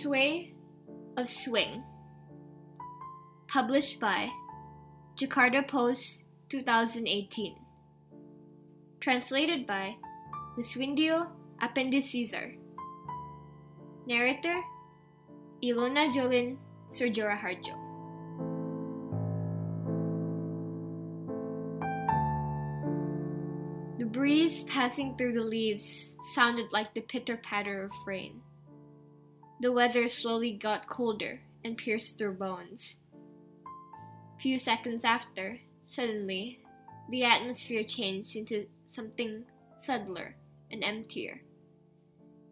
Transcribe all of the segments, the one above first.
Sway of Swing. Published by Jakarta Post 2018. Translated by Liswindio Apendicaesar. Narrator Ilona Jolin Surjora Harjo. The breeze passing through the leaves sounded like the pitter patter of rain. The weather slowly got colder and pierced their bones. Few seconds after, suddenly, the atmosphere changed into something subtler and emptier,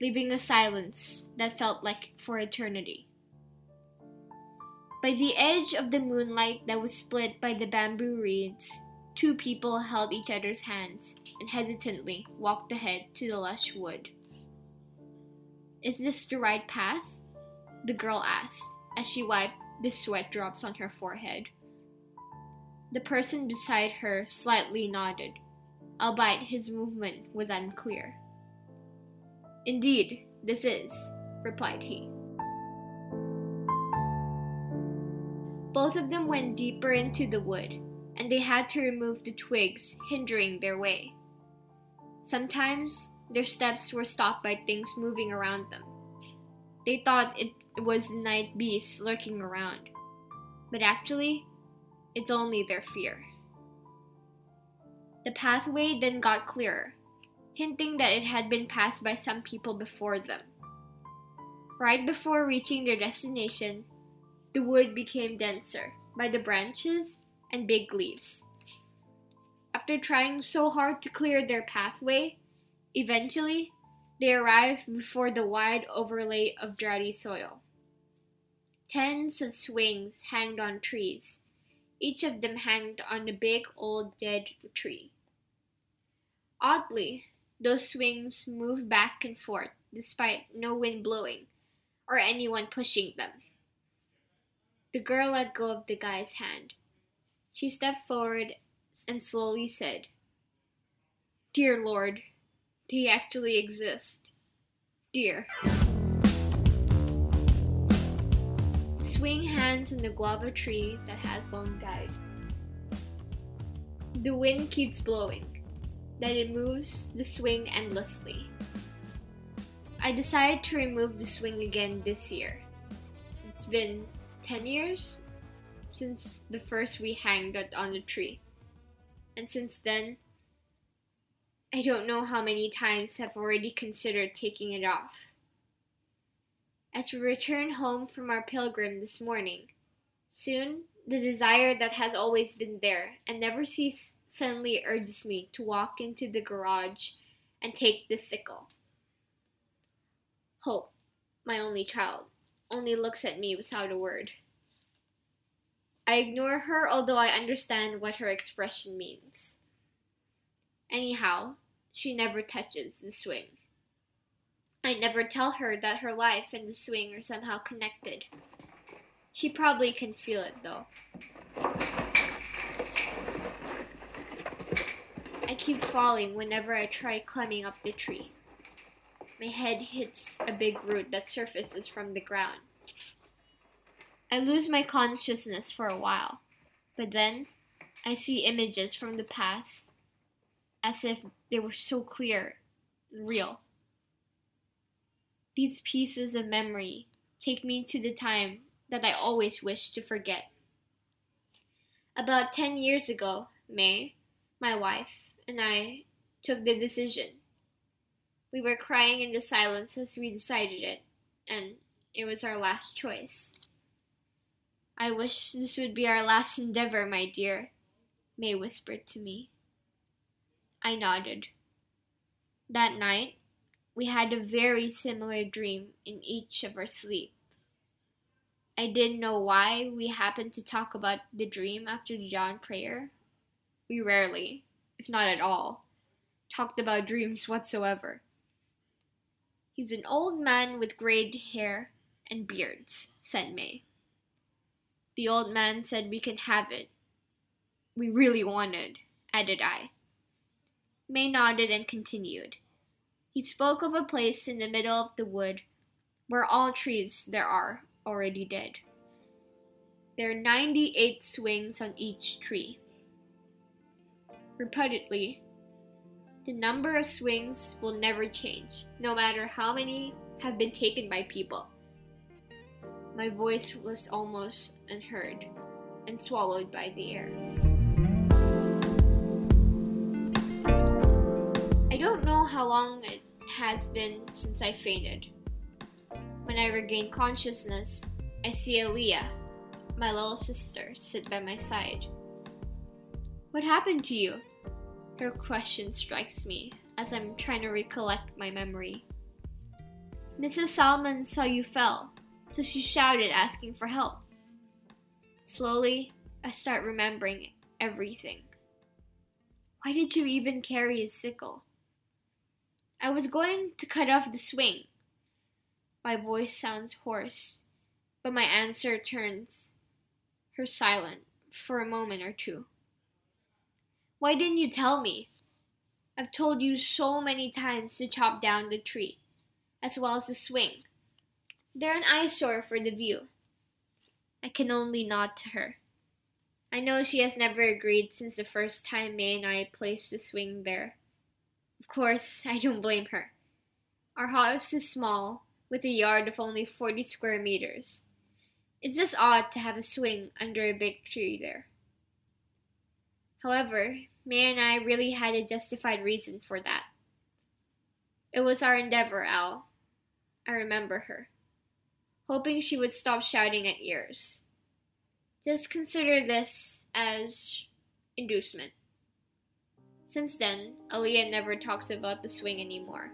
leaving a silence that felt like for eternity. By the edge of the moonlight that was split by the bamboo reeds, two people held each other's hands and hesitantly walked ahead to the lush wood. Is this the right path? The girl asked as she wiped the sweat drops on her forehead. The person beside her slightly nodded, albeit his movement was unclear. Indeed, this is, replied he. Both of them went deeper into the wood, and they had to remove the twigs hindering their way. Sometimes their steps were stopped by things moving around them. They thought it was night beasts lurking around, but actually, it's only their fear. The pathway then got clearer, hinting that it had been passed by some people before them. Right before reaching their destination, the wood became denser by the branches and big leaves. After trying so hard to clear their pathway, eventually they arrived before the wide overlay of droughty soil. Tens of swings hanged on trees, each of them hanged on a big old dead tree. Oddly, those swings moved back and forth despite no wind blowing or anyone pushing them. The girl let go of the guy's hand. She stepped forward and slowly said, Dear Lord, they actually exist. Dear. Swing hands on the guava tree that has long died. The wind keeps blowing, that it moves the swing endlessly. I decided to remove the swing again this year. It's been 10 years since the first we hanged it on the tree. And since then, I don't know how many times I've already considered taking it off. As we return home from our pilgrim this morning, soon the desire that has always been there and never ceased suddenly urges me to walk into the garage and take the sickle. Hope, my only child, only looks at me without a word. I ignore her, although I understand what her expression means. Anyhow, she never touches the swing. I never tell her that her life and the swing are somehow connected. She probably can feel it though. I keep falling whenever I try climbing up the tree. My head hits a big root that surfaces from the ground. I lose my consciousness for a while, but then I see images from the past as if they were so clear real. These pieces of memory take me to the time that I always wish to forget. About 10 years ago, May, my wife, and I took the decision. We were crying in the silence as we decided it, and it was our last choice. I wish this would be our last endeavor, my dear, May whispered to me. I nodded. That night, we had a very similar dream in each of our sleep. I didn't know why we happened to talk about the dream after the dawn prayer. We rarely, if not at all, talked about dreams whatsoever. He's an old man with grayed hair and beards, said May. The old man said we can have it. We really wanted, added I. May nodded and continued. He spoke of a place in the middle of the wood where all trees there are already dead. There are 98 swings on each tree. Repeatedly, the number of swings will never change, no matter how many have been taken by people. My voice was almost unheard and swallowed by the air. Know how long it has been since I fainted. When I regain consciousness, I see Aaliyah, my little sister, sit by my side. What happened to you? Her question strikes me as I'm trying to recollect my memory. Mrs. Salmon saw you fell, so she shouted, asking for help. Slowly, I start remembering everything. Why did you even carry a sickle? I was going to cut off the swing. My voice sounds hoarse, but my answer turns her silent for a moment or two. Why didn't you tell me? I've told you so many times to chop down the tree, as well as the swing. They're an eyesore for the view. I can only nod to her. I know she has never agreed since the first time May and I placed the swing there. Of course, I don't blame her. Our house is small, with a yard of only 40 square meters. It's just odd to have a swing under a big tree there. However, May and I really had a justified reason for that. It was our endeavor, Al. I remember her, hoping she would stop shouting at ears. Just consider this as inducement. Since then, Aaliyah never talks about the swing anymore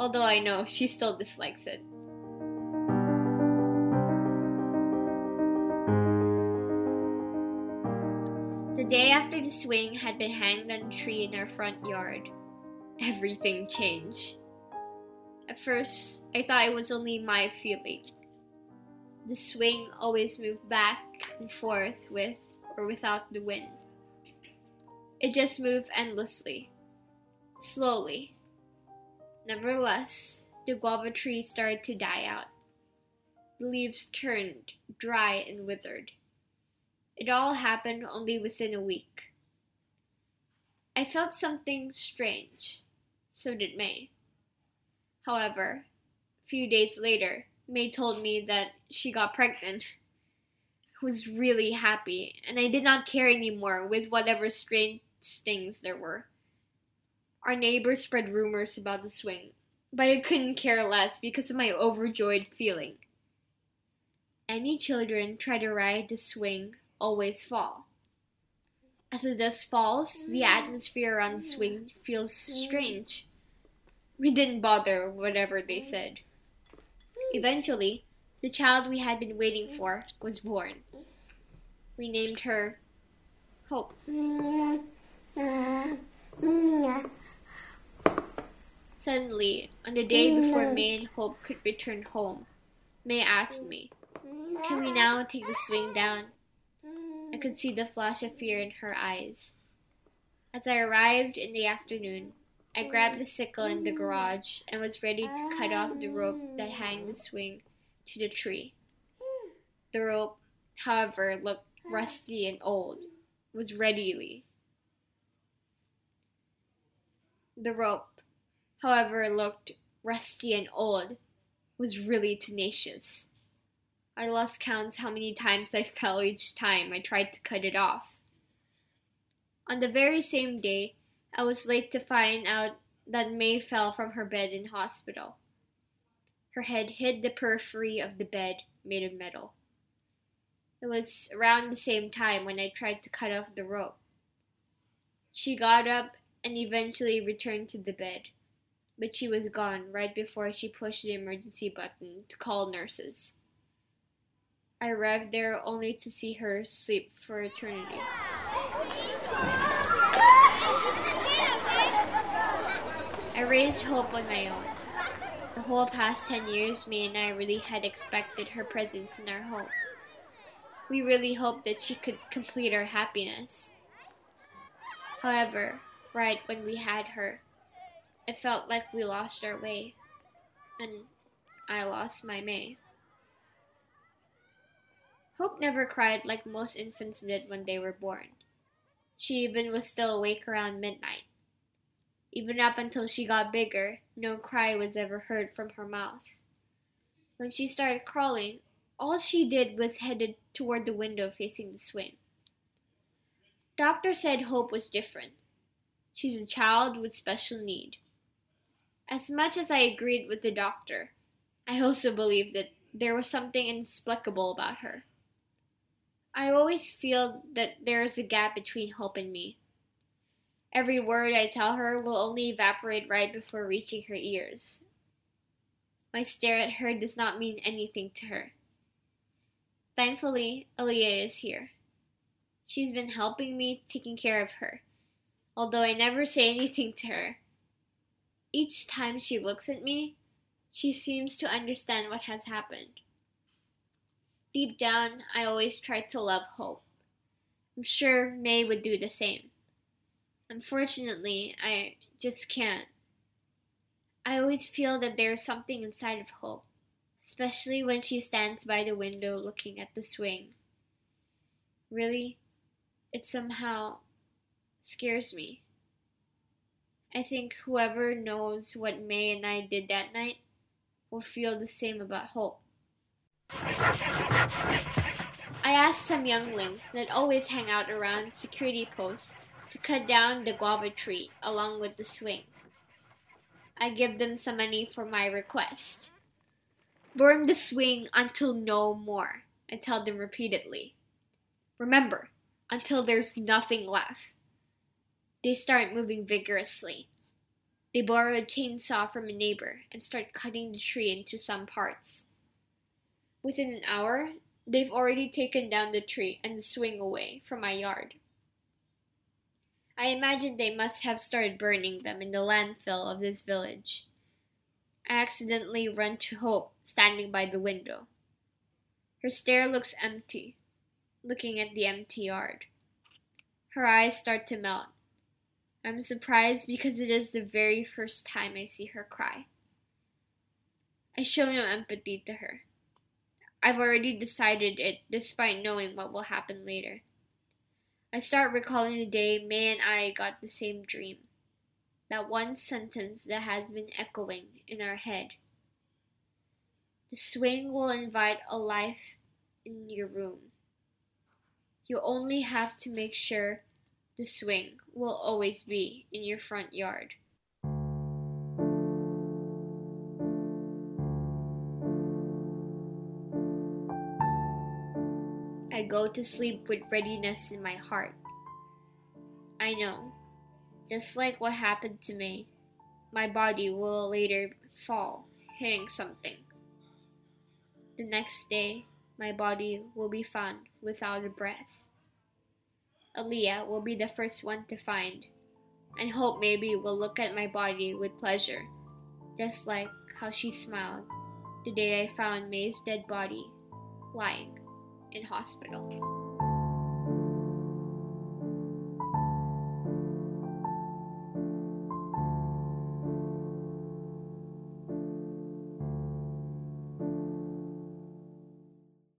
although I know she still dislikes it. The day after the swing had been hanged on a tree in our front yard, everything changed. At first, I thought it was only my feeling. The swing always moved back and forth with or without the wind. It just moved endlessly, slowly, Nevertheless, the guava tree started to die out. The leaves turned dry and withered. It all happened only within a week. I felt something strange. So did May. However, a few days later, May told me that she got pregnant. I was really happy, and I did not care anymore with whatever strange things there were. Our neighbors spread rumors about the swing, but I couldn't care less because of my overjoyed feeling. Any children try to ride the swing always fall. As the dust falls, the mm. atmosphere around the swing mm. feels mm. strange. We didn't bother whatever they said. Eventually, the child we had been waiting for was born. We named her Hope. Suddenly, on the day before mm. May and Hope could return home, May asked me, Can we now take the swing down? I could see the flash of fear in her eyes. As I arrived in the afternoon, I grabbed the sickle in the garage and was ready to cut off the rope that hung the swing to the tree. The rope, however, looked rusty and old, was readily. The rope however looked rusty and old, was really tenacious. I lost count how many times I fell each time I tried to cut it off. On the very same day, I was late to find out that May fell from her bed in hospital. Her head hit the periphery of the bed made of metal. It was around the same time when I tried to cut off the rope. She got up and eventually returned to the bed but she was gone right before she pushed the emergency button to call nurses. I arrived there only to see her sleep for eternity. I raised Hope on my own. The whole past 10 years, May and I really had expected her presence in our home. We really hoped that she could complete our happiness. However, right when we had her, it felt like we lost our way. And I lost my May. Hope never cried like most infants did when they were born. She even was still awake around midnight. Even up until she got bigger, no cry was ever heard from her mouth. When she started crawling, all she did was headed toward the window facing the swing. Doctor said Hope was different. She's a child with special need. As much as I agreed with the doctor, I also believed that there was something inexplicable about her. I always feel that there is a gap between Hope and me. Every word I tell her will only evaporate right before reaching her ears. My stare at her does not mean anything to her. Thankfully, Aaliyah is here. She's been helping me taking care of her, although I never say anything to her. Each time she looks at me, she seems to understand what has happened. Deep down, I always try to love Hope. I'm sure May would do the same. Unfortunately, I just can't. I always feel that there is something inside of Hope, especially when she stands by the window looking at the swing. Really, it somehow scares me. I think whoever knows what May and I did that night will feel the same about Hope. I asked some younglings that always hang out around security posts to cut down the guava tree along with the swing. I give them some money for my request. Burn the swing until no more, I tell them repeatedly. Remember, until there's nothing left. They start moving vigorously. They borrow a chainsaw from a neighbor and start cutting the tree into some parts. Within an hour, they've already taken down the tree and the swing away from my yard. I imagine they must have started burning them in the landfill of this village. I accidentally run to Hope, standing by the window. Her stare looks empty, looking at the empty yard. Her eyes start to melt. I'm surprised because it is the very first time I see her cry. I show no empathy to her. I've already decided it despite knowing what will happen later. I start recalling the day May and I got the same dream. That one sentence that has been echoing in our head. The swing will invite a life in your room. You only have to make sure the swing will always be in your front yard. I go to sleep with readiness in my heart. I know, just like what happened to me, my body will later fall, hitting something. The next day, my body will be found without a breath. Aaliyah will be the first one to find, and hope maybe will look at my body with pleasure, just like how she smiled the day I found May's dead body lying in hospital.